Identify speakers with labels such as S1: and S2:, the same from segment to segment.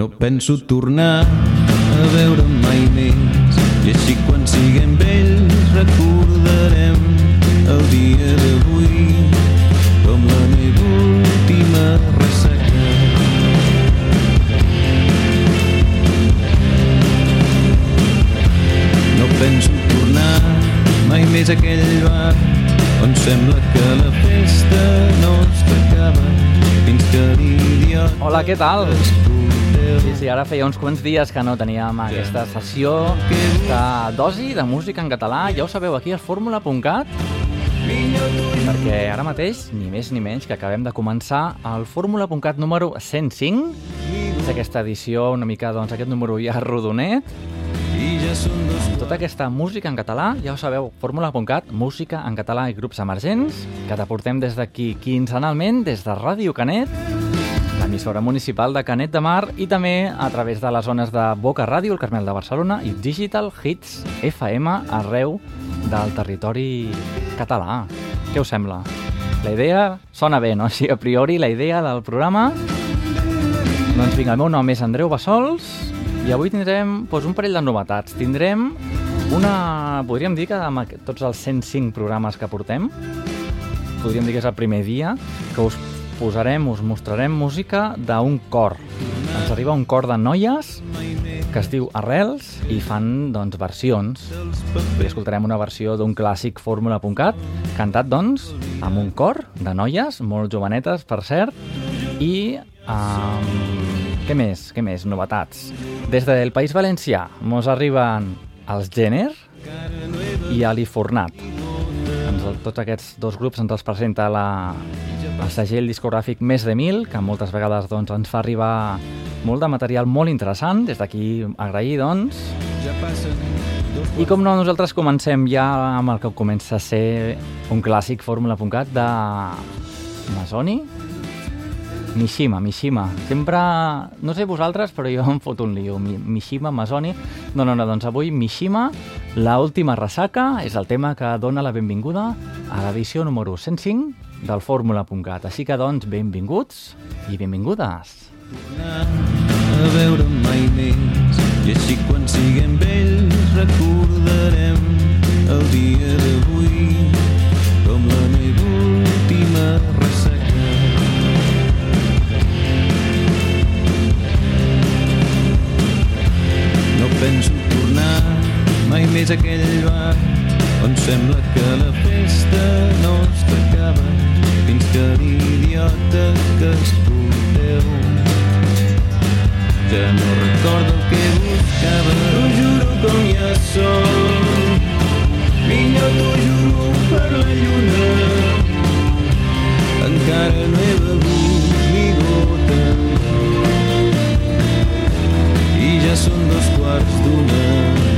S1: No penso tornar a veure mai més i així quan siguem vells recordarem el dia d'avui com la meva última ressaca. No penso tornar mai més a aquell bar on sembla que la festa no s'acaba fins que l'idiot
S2: Hola, què tal? Sí, sí, ara feia uns quants dies que no teníem aquesta sessió de dosi de música en català. Ja ho sabeu, aquí al fórmula.cat perquè ara mateix, ni més ni menys, que acabem de començar el fórmula.cat número 105. És aquesta edició, una mica, doncs, aquest número ja rodonet. Tota aquesta música en català, ja ho sabeu, fórmula.cat, música en català i grups emergents, que t'aportem des d'aquí quinzenalment, des de Ràdio Canet, l'emissora municipal de Canet de Mar i també a través de les zones de Boca Ràdio, el Carmel de Barcelona i Digital Hits FM arreu del territori català. Què us sembla? La idea sona bé, no? Així, a priori, la idea del programa... Doncs vinga, el meu nom és Andreu Bassols i avui tindrem doncs, un parell de novetats. Tindrem una... Podríem dir que amb tots els 105 programes que portem, podríem dir que és el primer dia que us posarem, us mostrarem música d'un cor. Ens arriba un cor de noies que es diu Arrels i fan doncs, versions. Avui escoltarem una versió d'un clàssic fórmula.cat cantat doncs amb un cor de noies, molt jovenetes per cert, i um, què més? Què més? Novetats. Des del País Valencià mos arriben els Jenner i Ali Fornat. Ens, tots aquests dos grups ens els presenta la, el segell discogràfic Més de Mil, que moltes vegades doncs, ens fa arribar molt de material molt interessant. Des d'aquí agrair, doncs.
S1: ja passen dos
S2: I com no, nosaltres comencem ja amb el que comença a ser un clàssic fórmula.cat de Masoni. Mishima, Mishima. Sempre, no sé vosaltres, però jo em foto un lío. Mi- Mishima, Masoni... No, no, no, doncs avui Mishima, la última ressaca, és el tema que dona la benvinguda a l'edició número 105 del fórmula.cat. Així que, doncs, benvinguts i benvingudes.
S1: a veure mai més i així quan siguem vells recordarem el dia d'avui com la meva última ressaca no penso tornar mai més a aquell bar on sembla que la festa no s'acaba fins que l'idiota que escolteu ja no recordo el que buscava T'ho juro com ja som Vinyo, t'ho juro per la lluna. Encara no he begut ni gota. I ja són dos quarts d'una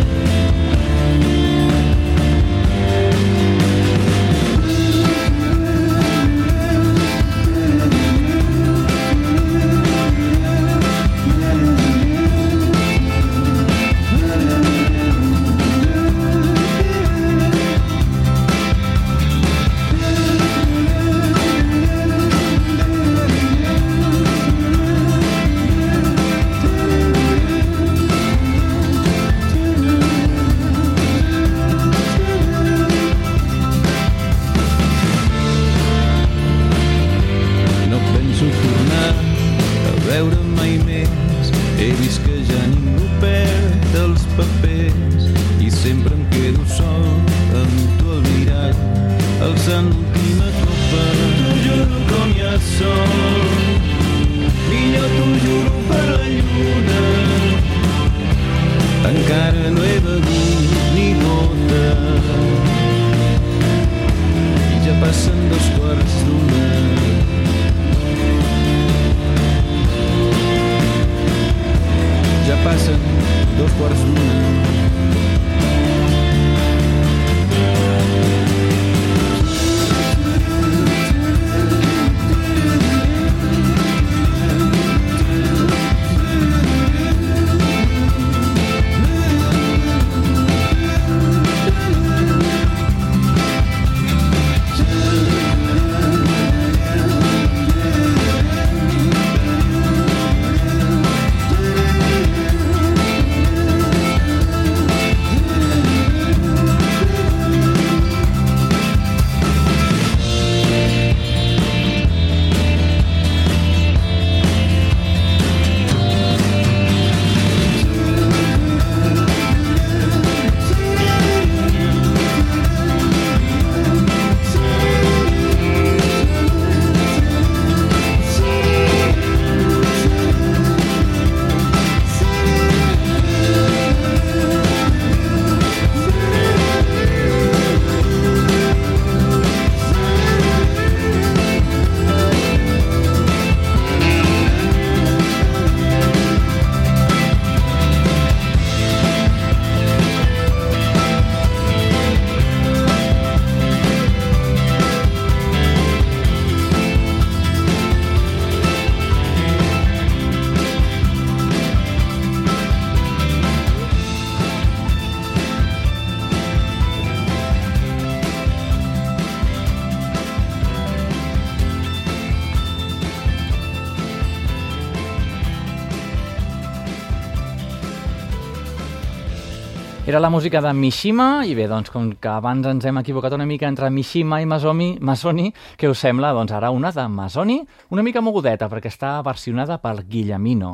S2: Era la música de Mishima, i bé, doncs, com que abans ens hem equivocat una mica entre Mishima i Masomi, Masoni, què us sembla? Doncs ara una de Masoni, una mica mogudeta, perquè està versionada per Guillemino.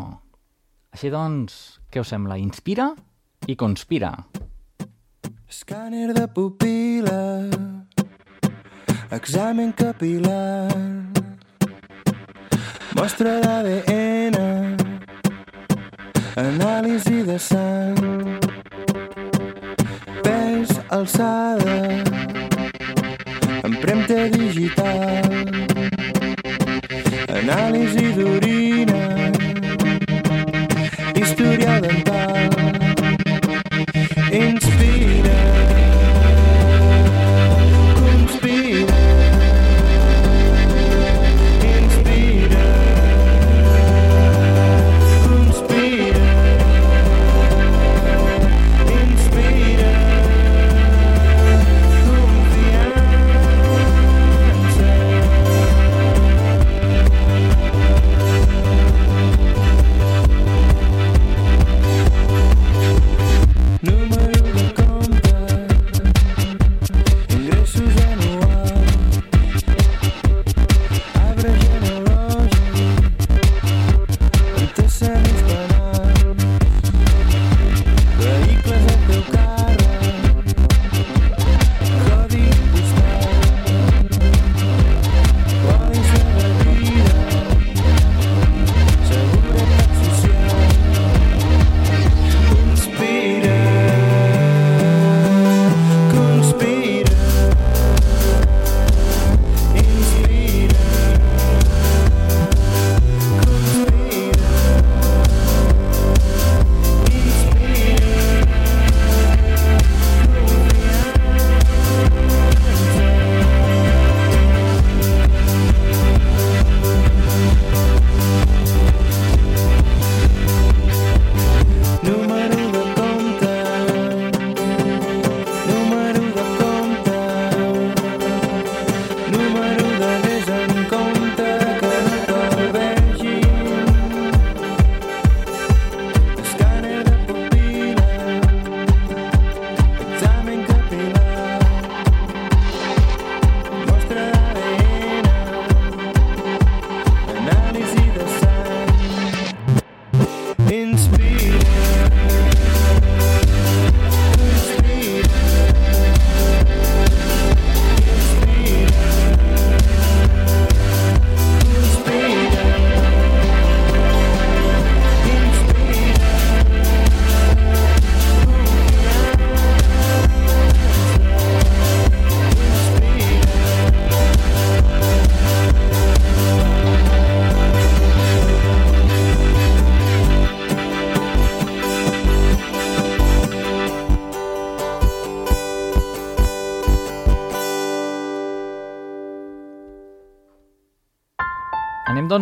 S2: Així doncs, què us sembla? Inspira i conspira.
S3: Escàner de pupila Examen capilar Mostra d'ADN Anàlisi de sang alçada, empremta digital, anàlisi d'orina, historial dental, inspira.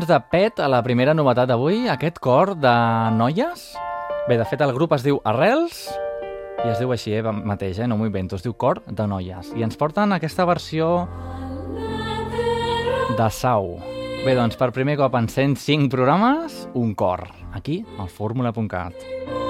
S2: Doncs, de pet a la primera novetat d'avui, aquest cor de noies. Bé, de fet, el grup es diu Arrels, i es diu així, eh, mateix, eh, no m'ho invento, es diu Cor de Noies. I ens porten aquesta versió de Sau. Bé, doncs, per primer cop en 105 programes, un cor, aquí, al fórmula.cat.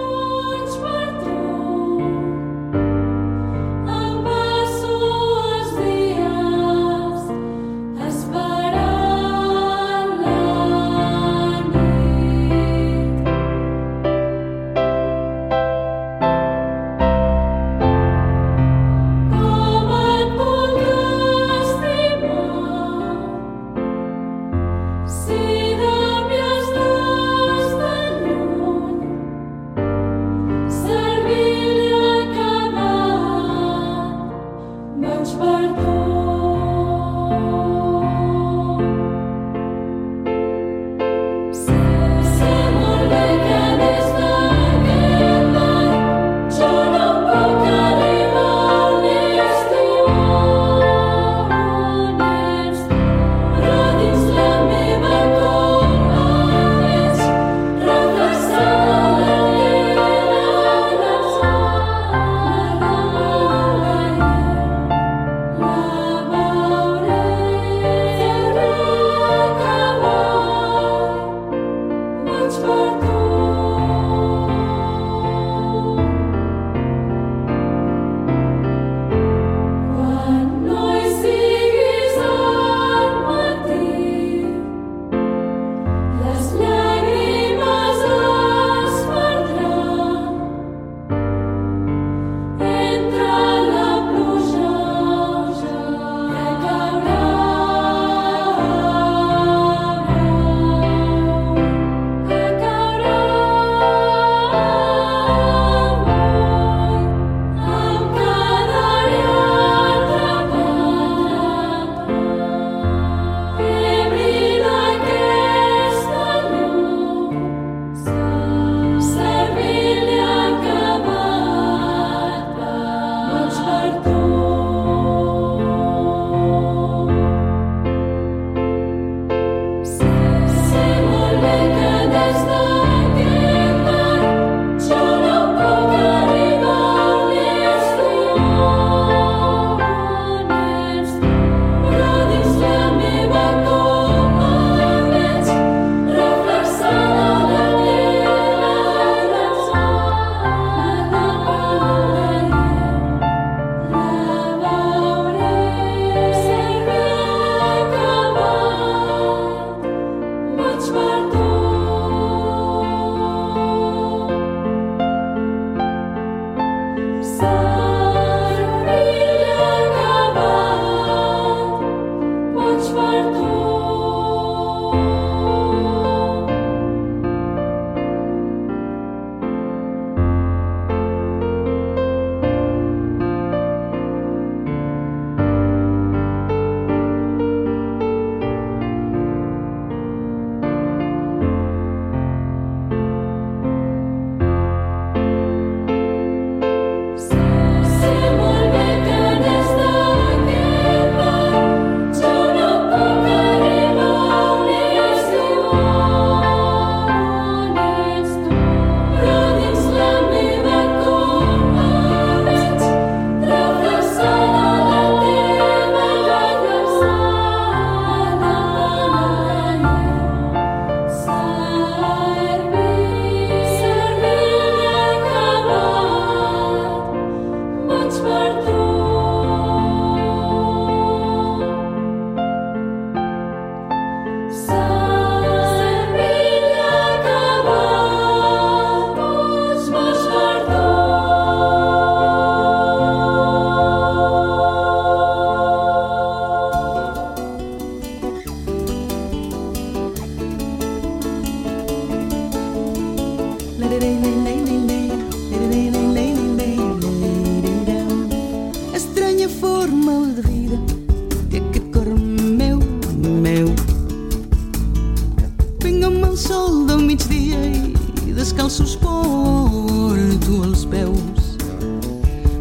S4: el sosporto als peus.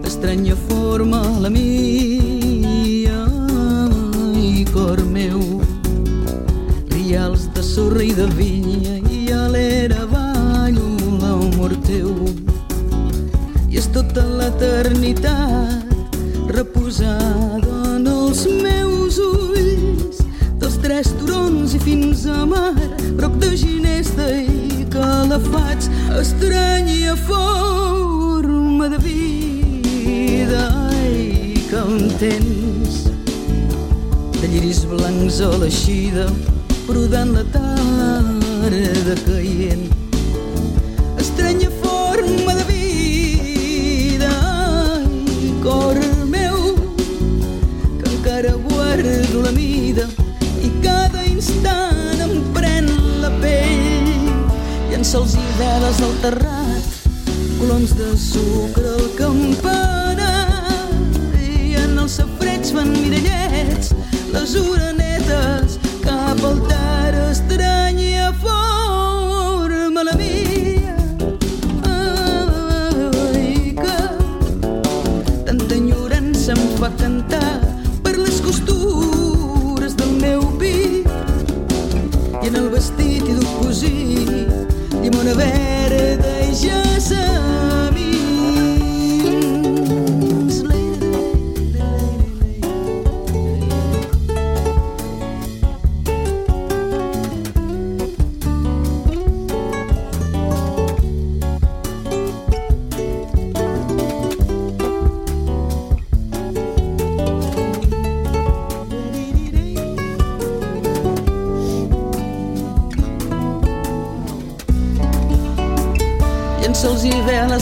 S4: Estranya força crescida, por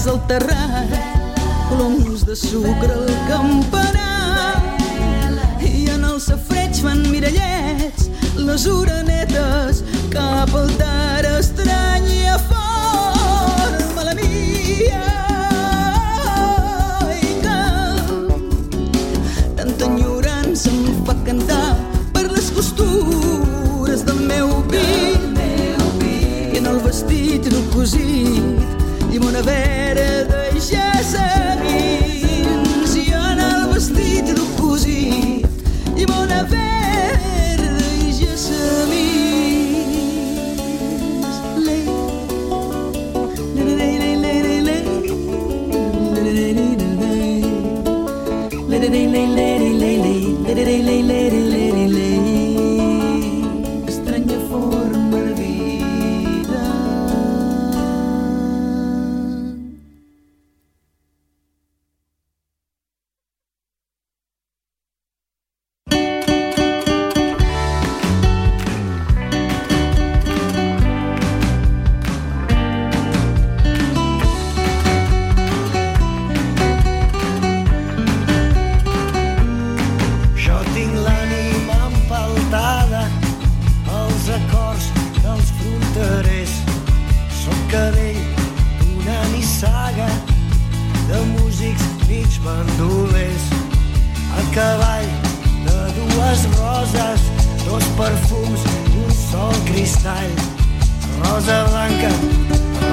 S4: veles del terrat, coloms de sucre al campanar. I en el safreig fan mirallets les uranetes cap al tar estrany i
S5: afort. lay, lay, lay, dos perfums, un sol cristall. Rosa blanca,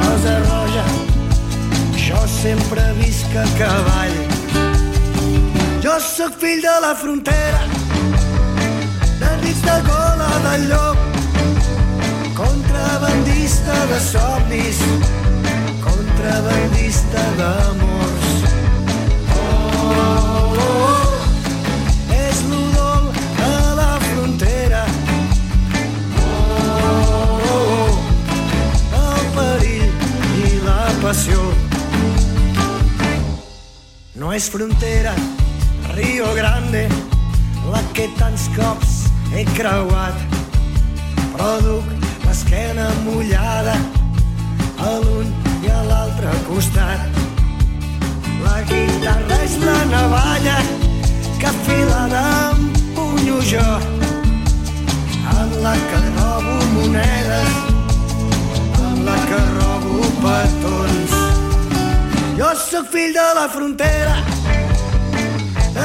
S5: rosa roja, jo sempre visc a cavall. Jo sóc fill de la frontera, de dins de gola del llop, contrabandista de somnis, contrabandista d'amors. Oh, oh, oh. oh. nació. No és frontera, Rio Grande, la que tants cops he creuat, però duc l'esquena mullada a l'un i a l'altre costat. La guitarra és la navalla que afilada em punyo jo, en la que robo monedes la que robo petons. Jo sóc fill de la frontera,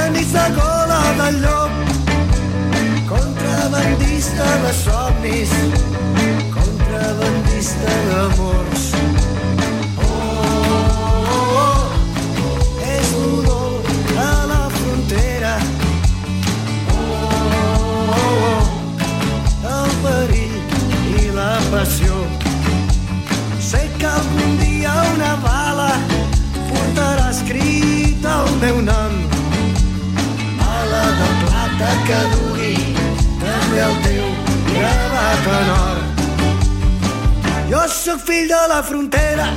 S5: enmig de cola del llop, contrabandista de somnis, contrabandista d'amors. Oh, oh, oh, oh la frontera, oh, oh la passió. Que algun dia una bala portarà escrit el meu nom. Bala de plata que dugui també el teu gravat en or. Jo sóc fill de la frontera,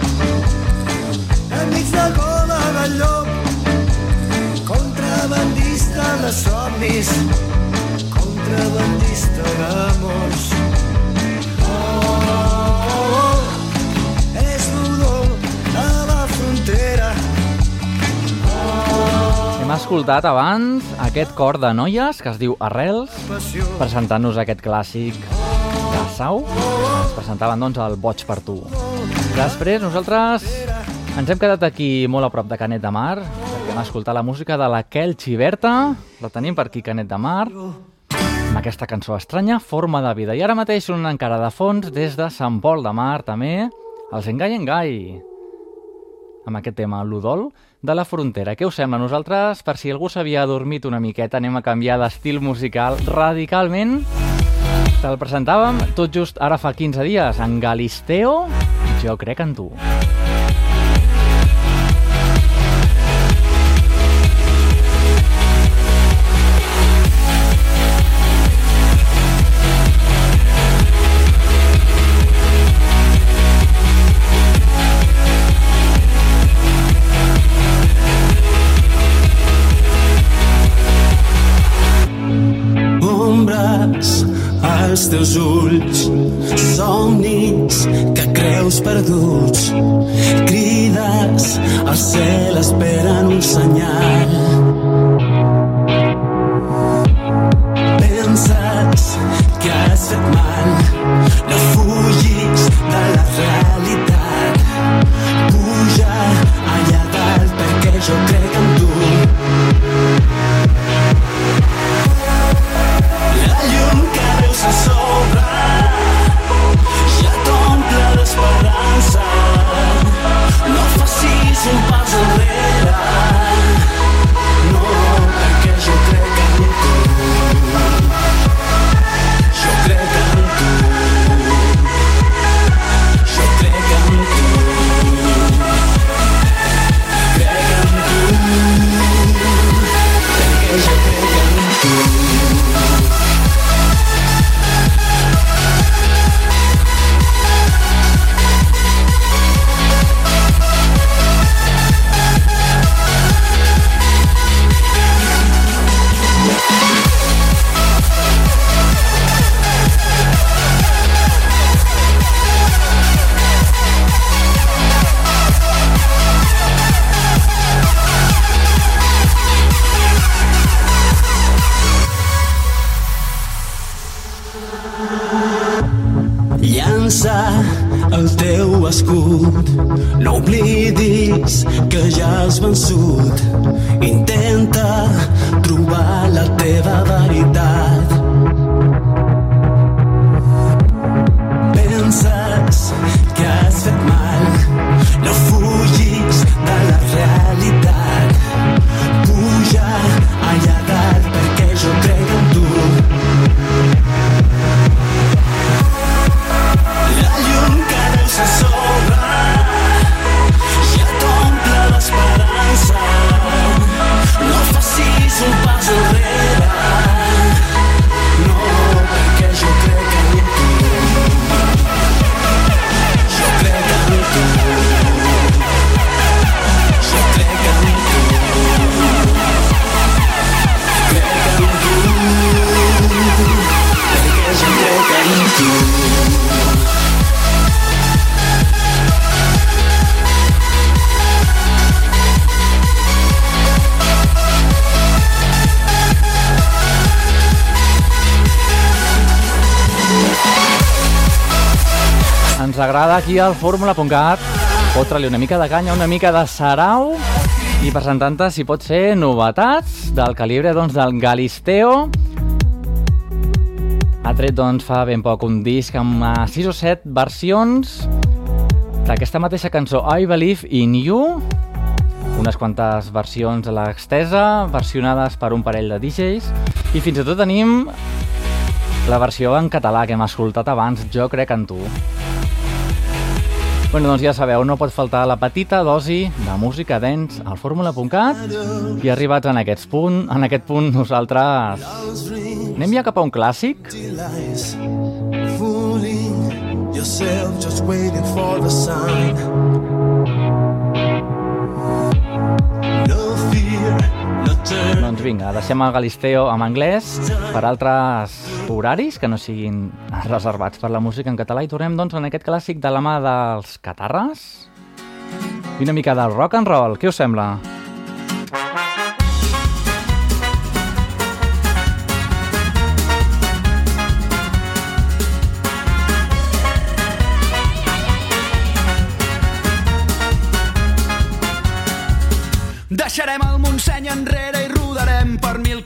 S5: enmig de cola del llop, contrabandista de somnis, contrabandista d'amors.
S2: Hem escoltat abans aquest cor de noies que es diu Arrels, presentant-nos aquest clàssic de Sau. Ens presentaven, doncs, el Boig per tu. Després, nosaltres ens hem quedat aquí molt a prop de Canet de Mar, perquè hem escoltat la música de la Kel Xiberta, la tenim per aquí, Canet de Mar, amb aquesta cançó estranya, Forma de vida. I ara mateix un encara de fons des de Sant Pol de Mar, també, els Engai Engai, amb aquest tema, l'Udol de la frontera. Què us sembla? Nosaltres, per si algú s'havia adormit una miqueta, anem a canviar d'estil musical radicalment. Te'l presentàvem tot just ara fa 15 dies, en Galisteo, jo crec en tu.
S6: Als teus ulls, somnis que creus perduts, crides al cel esperen un senyal.
S2: Agrada aquí al fórmula.cat fotre-li una mica de canya, una mica de sarau i presentant-te, si pot ser, novetats del calibre doncs, del Galisteo. Ha tret doncs, fa ben poc un disc amb 6 o 7 versions d'aquesta mateixa cançó I Believe in You unes quantes versions a l'extesa, versionades per un parell de DJs i fins i tot tenim la versió en català que hem escoltat abans, Jo crec en tu. Bueno, doncs ja sabeu, no pot faltar la petita dosi de música dents al fórmula.cat i arribats en, aquest punt, en aquest punt nosaltres anem ja cap a un clàssic
S6: yourself, just waiting for the sign.
S2: Doncs vinga, deixem el Galisteo en anglès per altres horaris que no siguin reservats per la música en català i tornem doncs en aquest clàssic de la mà dels catarres i una mica del rock and roll. Què us sembla?
S7: Deixarem el Montseny enrere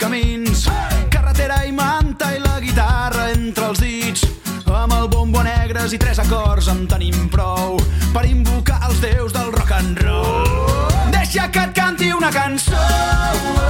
S7: camins. Carretera i manta i la guitarra entre els dits. Amb el bombo negres i tres acords en tenim prou per invocar els déus del rock and roll. Deixa que et canti una cançó.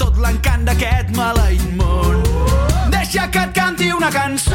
S7: Tot l'encant d'aquest maleït món. Deixa que et canti una cançó.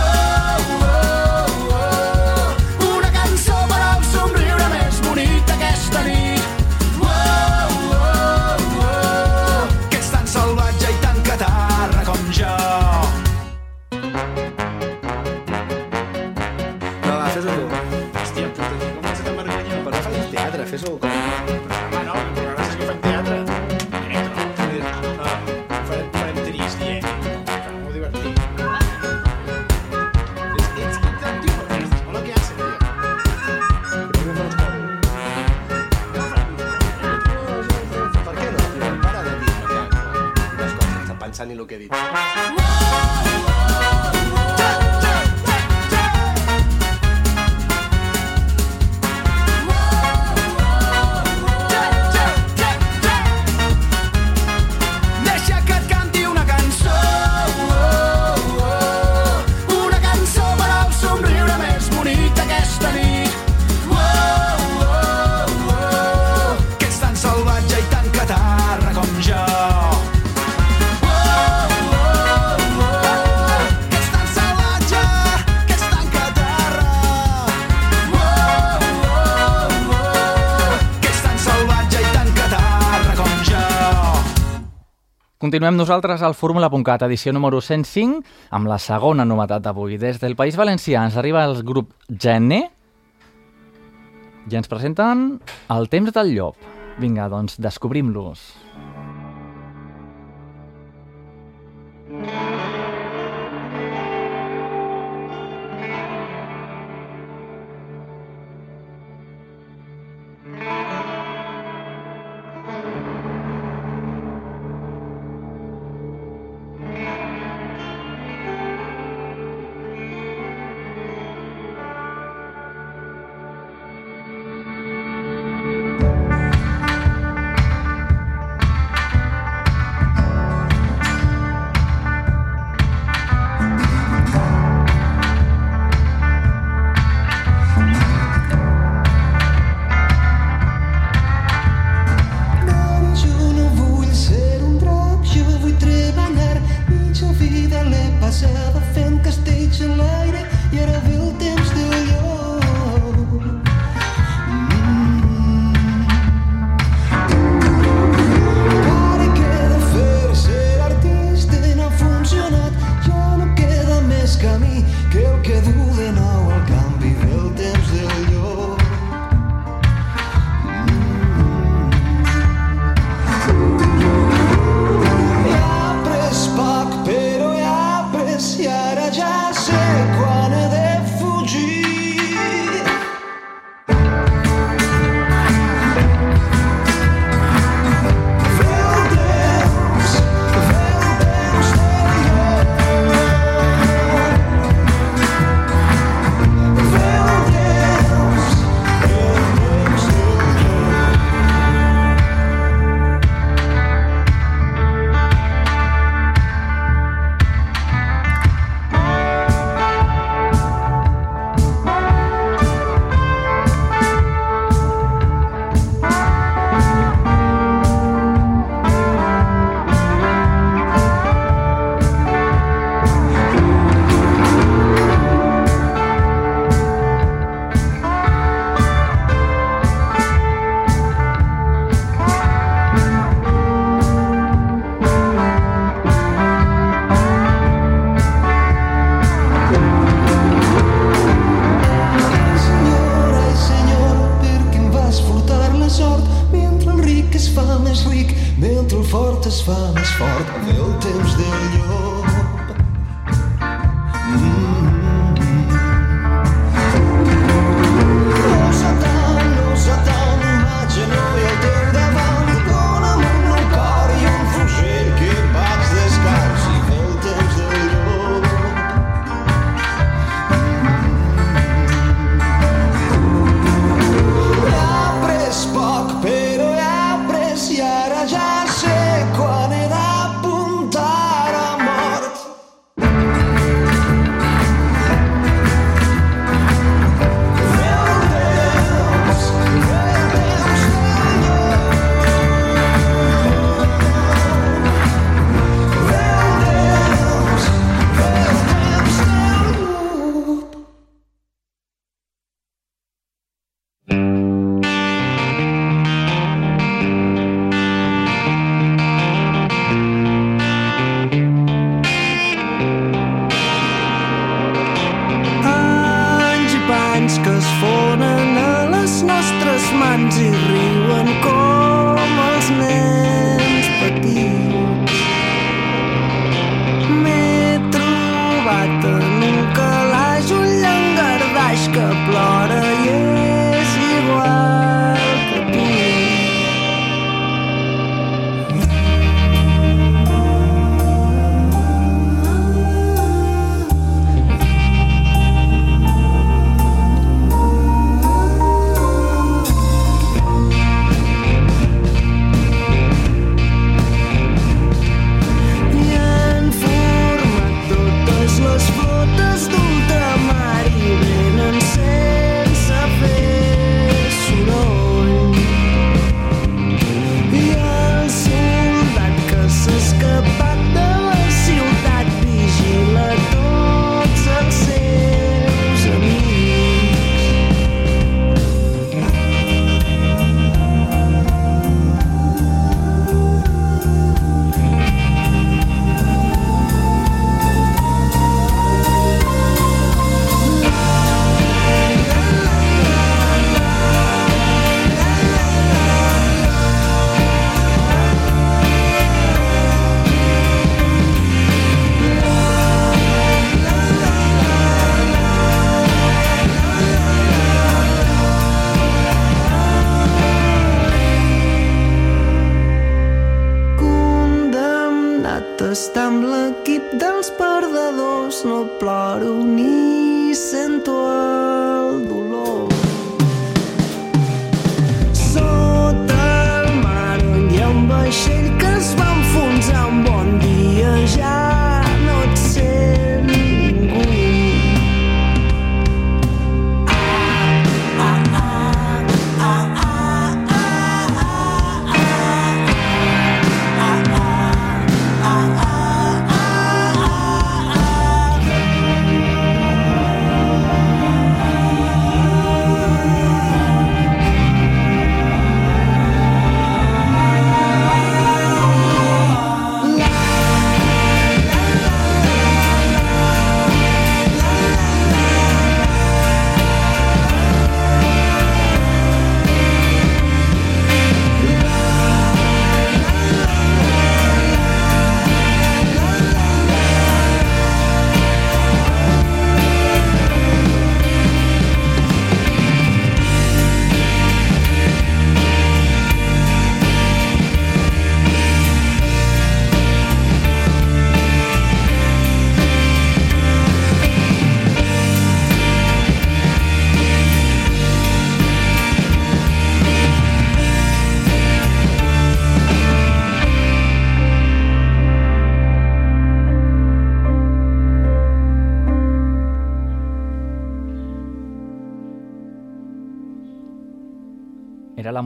S8: Coses sense pensar ni el que he dit.
S2: Continuem nosaltres al Fórmula.cat, edició número 105, amb la segona novetat d'avui. Des del País Valencià ens arriba el grup Gene i ens presenten El temps del llop. Vinga, doncs, descobrim-los.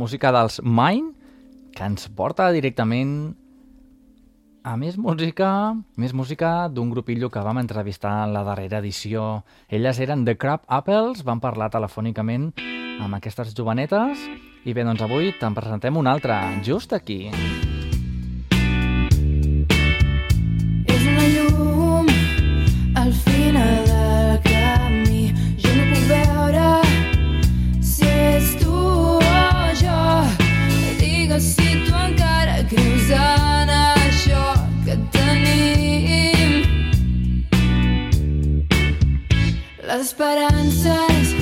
S2: música dels Mine, que ens porta directament a més música, més música d'un grupillo que vam entrevistar en la darrera edició. Elles eren The Crab Apples, van parlar telefònicament amb aquestes jovenetes i bé, doncs avui te'n presentem una altra, just aquí.
S4: És una llum al final de necessito encara creus en això que tenim. Les esperances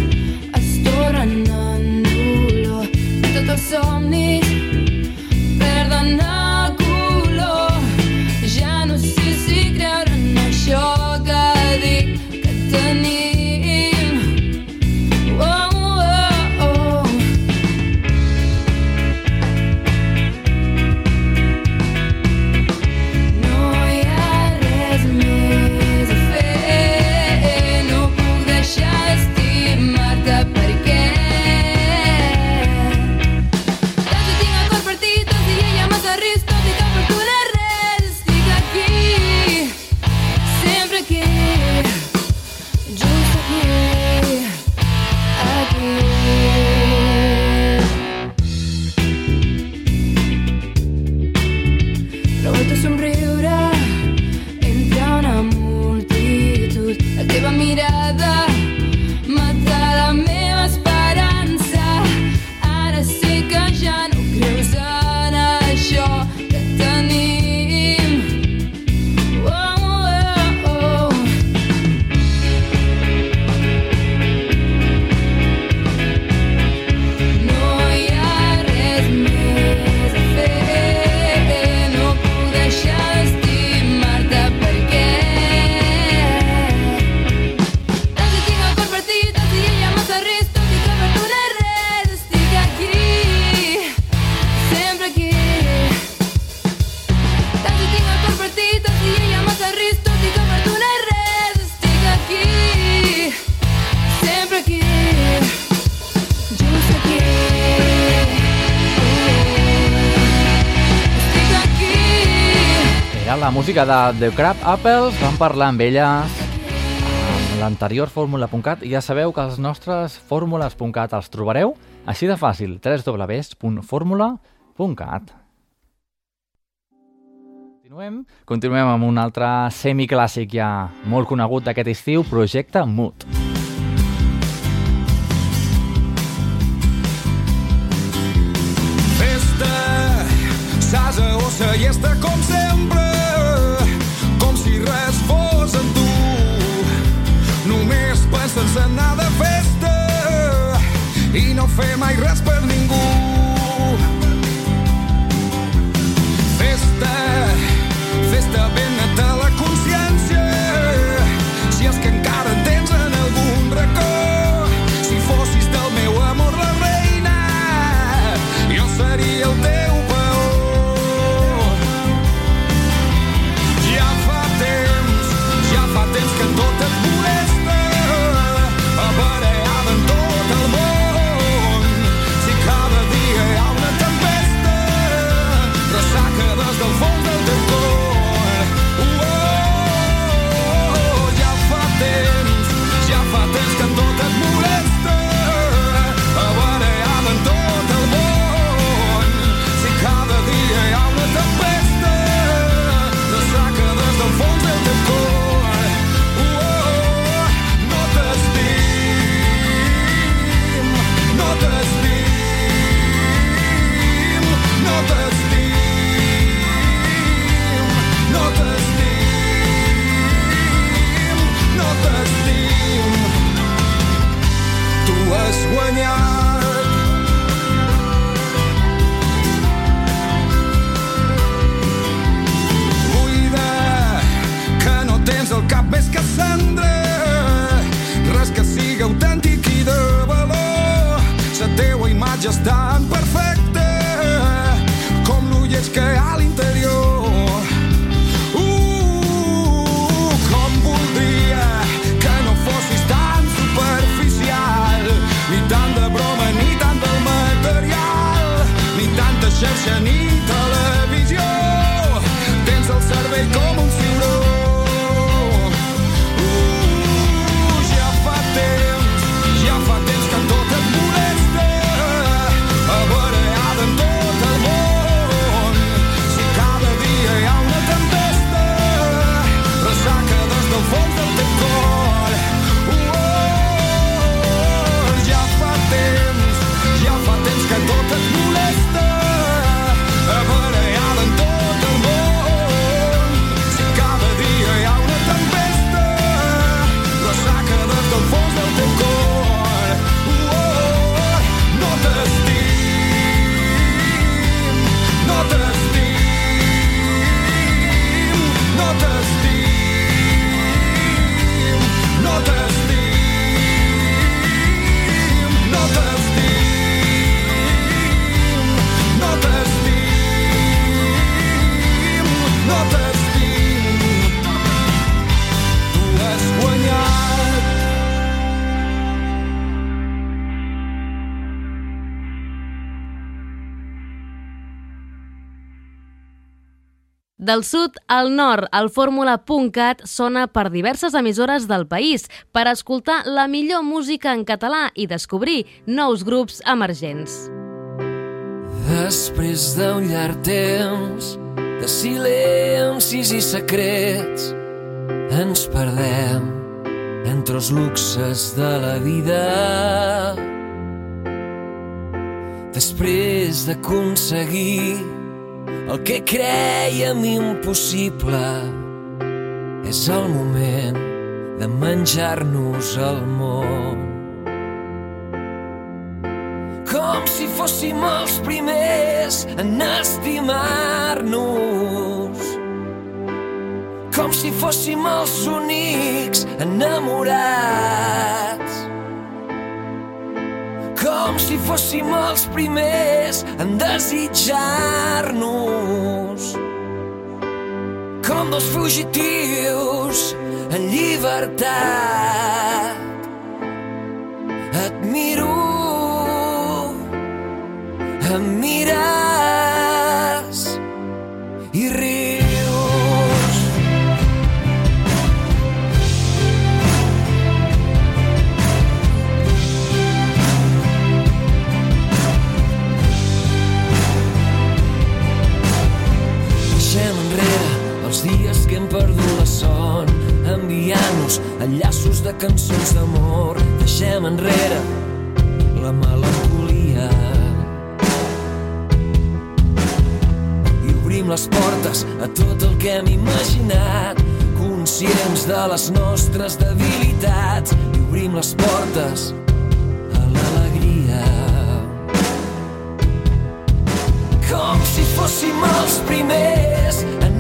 S4: es tornen en dolor i tots els somnis perden
S2: música de The Crab Apples, vam parlar amb ella l'anterior fórmula.cat i ja sabeu que els nostres fórmules.cat els trobareu així de fàcil, www.fórmula.cat. Continuem, continuem amb un altre semiclàssic ja molt conegut d'aquest estiu, Projecte Mood.
S9: Festa, sasa, o i esta com ser no fe, ma irrespeto just die. Del
S10: sud al nord, el fórmula.cat sona per diverses emissores del país per escoltar la millor música en català i descobrir nous grups emergents.
S11: Després d'un llarg temps de silencis i secrets ens perdem entre els luxes de la vida. Després d'aconseguir el que creiem impossible, és el moment de menjar-nos el món. Com si fóssim els primers en estimar-nos. Com si fóssim els únics enamorats. Com si fóssim els primers en desitjar-nos. Com dos fugitius en llibertat. Et miro, em mires enviant-nos enllaços de cançons d'amor. Deixem enrere la melancolia. I obrim les portes a tot el que hem imaginat conscients de les nostres debilitats. I obrim les portes a l'alegria. Com si fóssim els primers en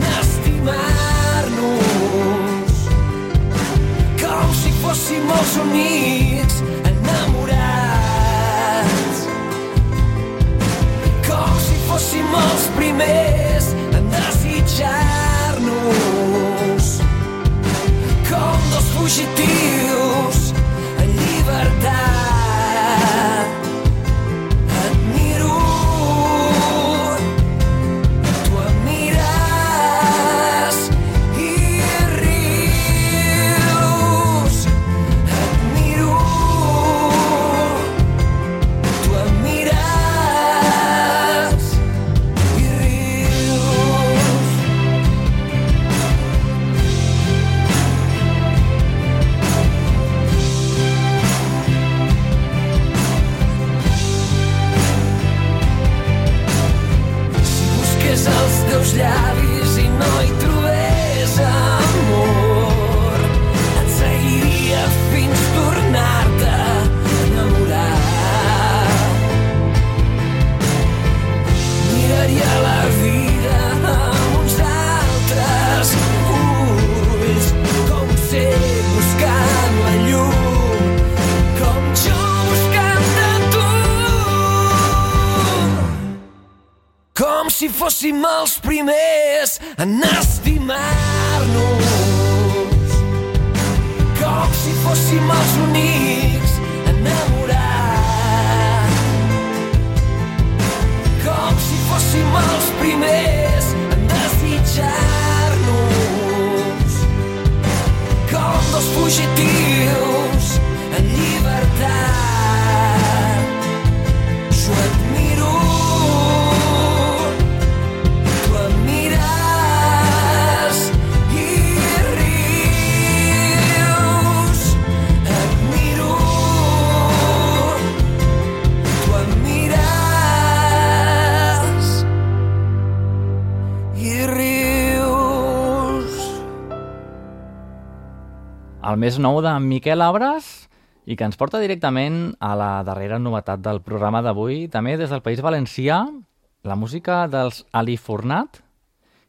S11: fugitius en llibertat.
S2: El més nou de Miquel Abres i que ens porta directament a la darrera novetat del programa d'avui, també des del País Valencià, la música dels Ali Fornat.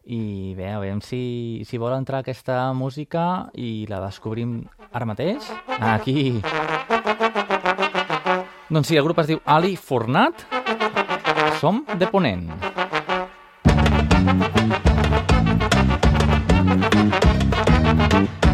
S2: I bé, a veure si, si vol entrar aquesta música i la descobrim ara mateix. Aquí. Doncs sí, el grup es diu Ali Fornat. Som de Ponent.
S12: passant, que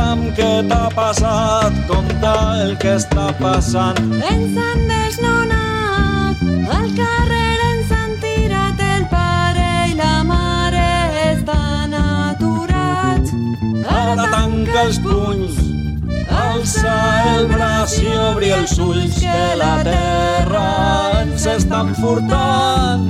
S12: què t'ha passat, conta el que està passant.
S13: Ens han desnonat, al carrer ens han tirat el pare i la mare estan aturats.
S12: Ara tanca els punys, alça el braç i obri els ulls que la terra ens està enfurtant.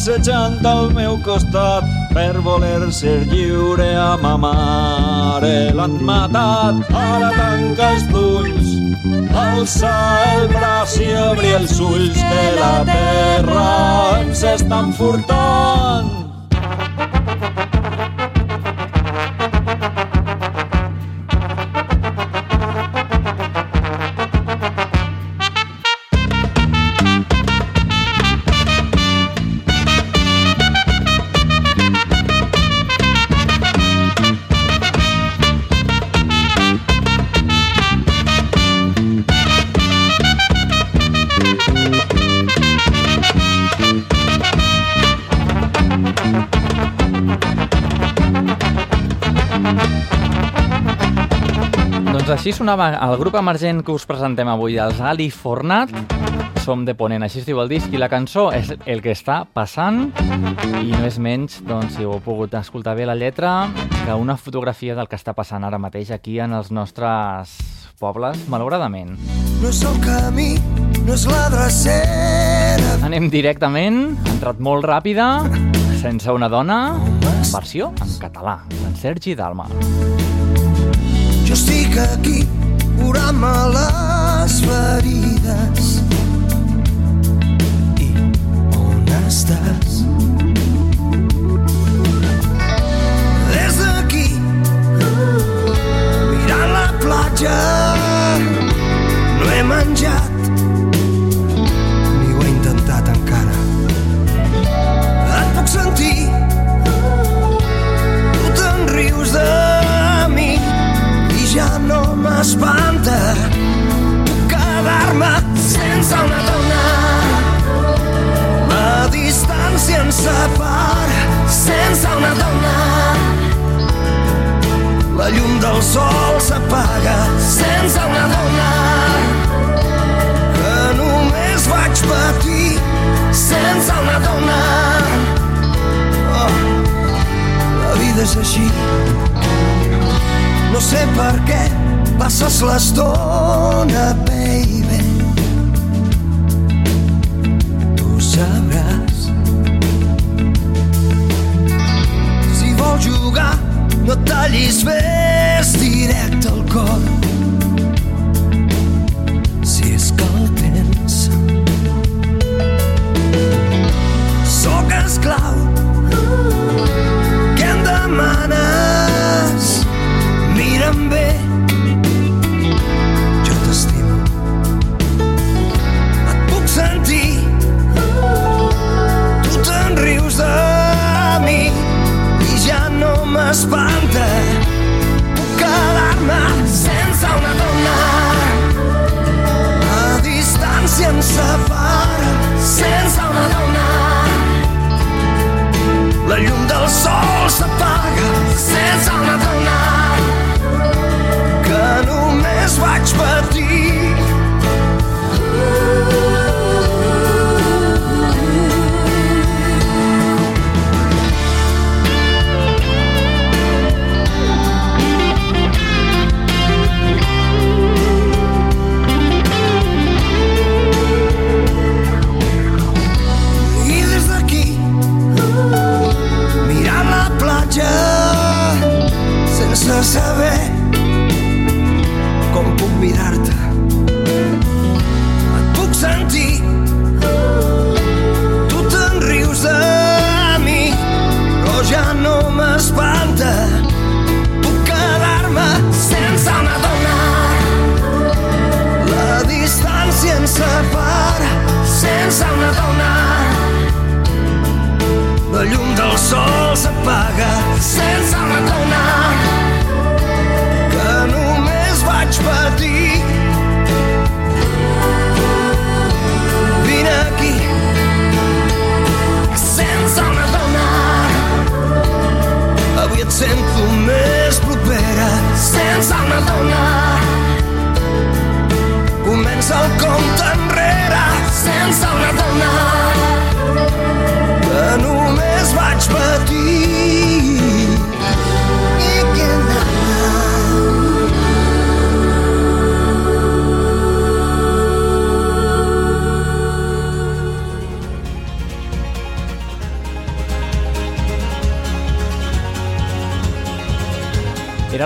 S12: Passejant al meu costat, per voler ser lliure a ma mare l'han matat. Ara tanca els punys, alça el braç i obri els ulls, que la terra ens està enfurtant.
S2: Així sonava el grup emergent que us presentem avui, els Ali Fornat. Som de Ponent, així es diu el disc, i la cançó és El que està passant, i no és menys, doncs, si ho heu pogut escoltar bé la lletra, que una fotografia del que està passant ara mateix aquí en els nostres pobles, malauradament.
S5: No és el camí, no és la drecera.
S2: Anem directament, ha entrat molt ràpida, sense una dona, versió en català, en Sergi Dalma.
S5: Jo estic aquí curant-me les ferides. I on estàs? Des d'aquí, mirant la platja, no he menjat, ni intentat encara. Et puc sentir, tu te'n rius de m'espanta quedar-me sense una dona. La distància ens separa sense una dona. La llum del sol s'apaga sense una dona. Que només vaig patir sense una dona. Oh, La vida és així. No sé per què passes l'estona, baby. Tu sabràs. Si vols jugar, no et tallis, fes directe al cor. Si és que el tens. Sóc esclau. Què em demanes? Mira'm bé,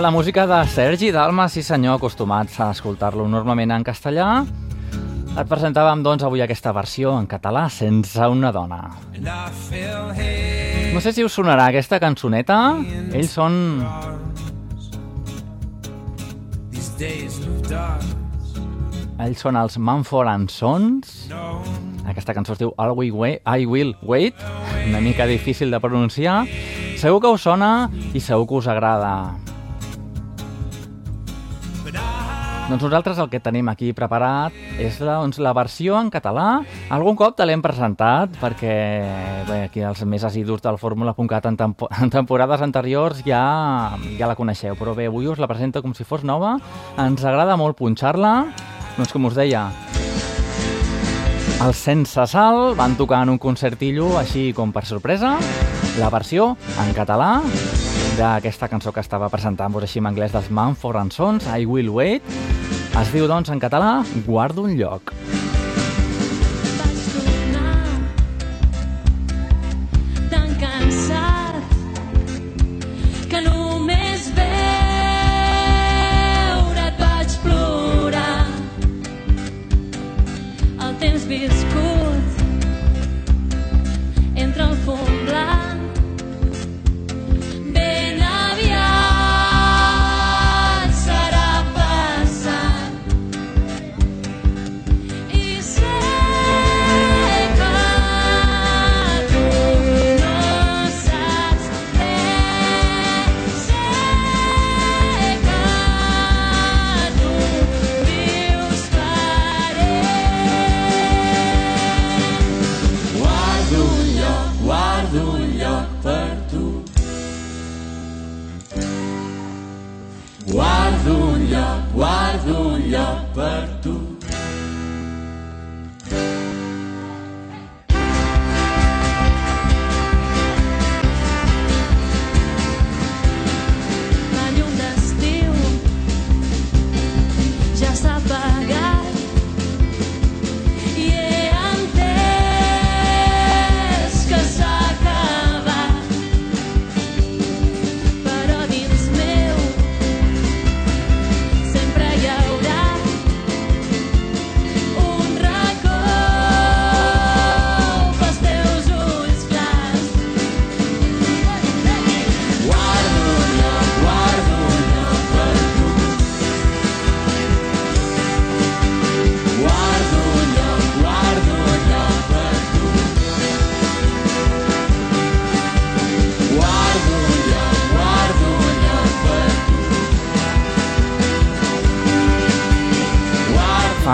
S14: la
S2: música de Sergi Dalma, sí senyor, acostumats a escoltar-lo normalment en castellà. Et presentàvem, doncs, avui aquesta versió en català, sense una dona. No sé si us sonarà aquesta cançoneta. Ells són... Ells són els Manford and Sons. Aquesta cançó es diu All We Wait, I Will Wait. Una mica difícil de pronunciar. Segur que us sona i segur que us agrada. Doncs nosaltres el que tenim aquí preparat és doncs, la versió en català. Algun cop te l'hem presentat perquè bé, aquí els més assidus del Fórmula.cat en, tempo en temporades anteriors ja, ja la coneixeu, però bé, avui us la presento com si fos nova. Ens agrada molt punxar-la. Doncs com us deia, els Sense Sal van tocar en un concertillo així com per sorpresa la versió en català d'aquesta cançó que estava presentant-vos així en anglès dels Manford Sons, I Will Wait. Es diu, doncs, en català, Guardo un lloc.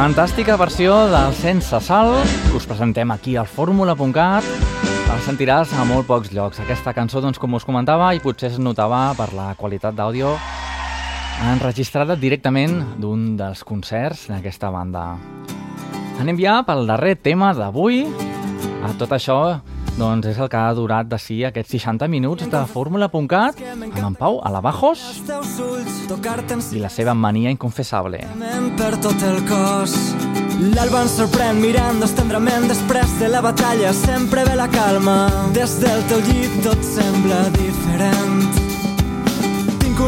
S2: Fantàstica versió del Sense Sal que us presentem aquí al fórmula.cat. La sentiràs a molt pocs llocs. Aquesta cançó, doncs, com us comentava, i potser es notava per la qualitat d'àudio enregistrada directament d'un dels concerts d'aquesta banda. Anem ja pel darrer tema d'avui. A tot això, doncs, és el que ha durat de si aquests 60 minuts de fórmula.cat amb en Pau Alabajos i la seva mania inconfessable.
S15: per tot el cos. L'alba ens sorprèn mirant-nos tendrament després de la batalla. Sempre ve la calma. Des del teu llit tot sembla diferent.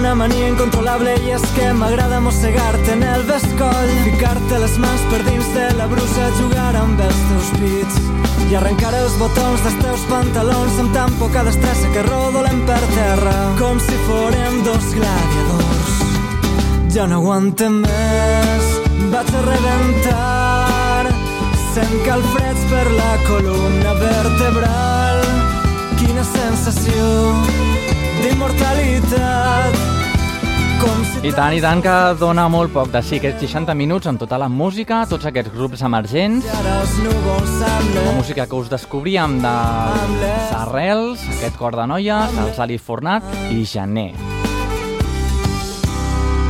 S15: Una mania incontrolable i és que m'agrada mossegar-te en el bescoll. Ficar-te les mans per dins de la brusa, jugar amb els teus pits. I arrencar els botons dels teus pantalons amb tan poca destressa que rodolem per terra com si fórem dos gladiadors. Ja no aguante més, vaig a rebentar. Sent calfreds per la columna vertebral. Quina sensació d'immortalitat.
S2: I tant, i tant, que dona molt poc de sí, aquests 60 minuts amb tota la música, tots aquests grups emergents,
S15: els
S2: la música que us descobríem de Sarrels, aquest cor de noies, el Sali Fornat i Gené.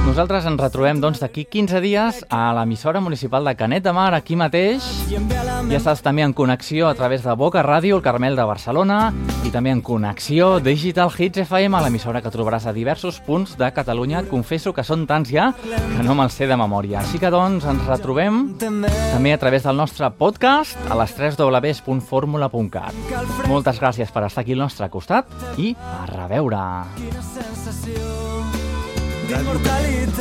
S2: Nosaltres ens retrobem doncs d'aquí 15 dies a l'emissora municipal de Canet de Mar, aquí mateix. Ja estàs també en connexió a través de Boca Ràdio, el Carmel de Barcelona, i també en connexió Digital Hits FM, a l'emissora que trobaràs a diversos punts de Catalunya. Confesso que són tants ja que no me'ls sé de memòria. Així que doncs ens retrobem també a través del nostre podcast a les 3 www.formula.cat. Moltes gràcies per estar aquí al nostre costat i a reveure.
S15: Quina sensació d'immortalitat.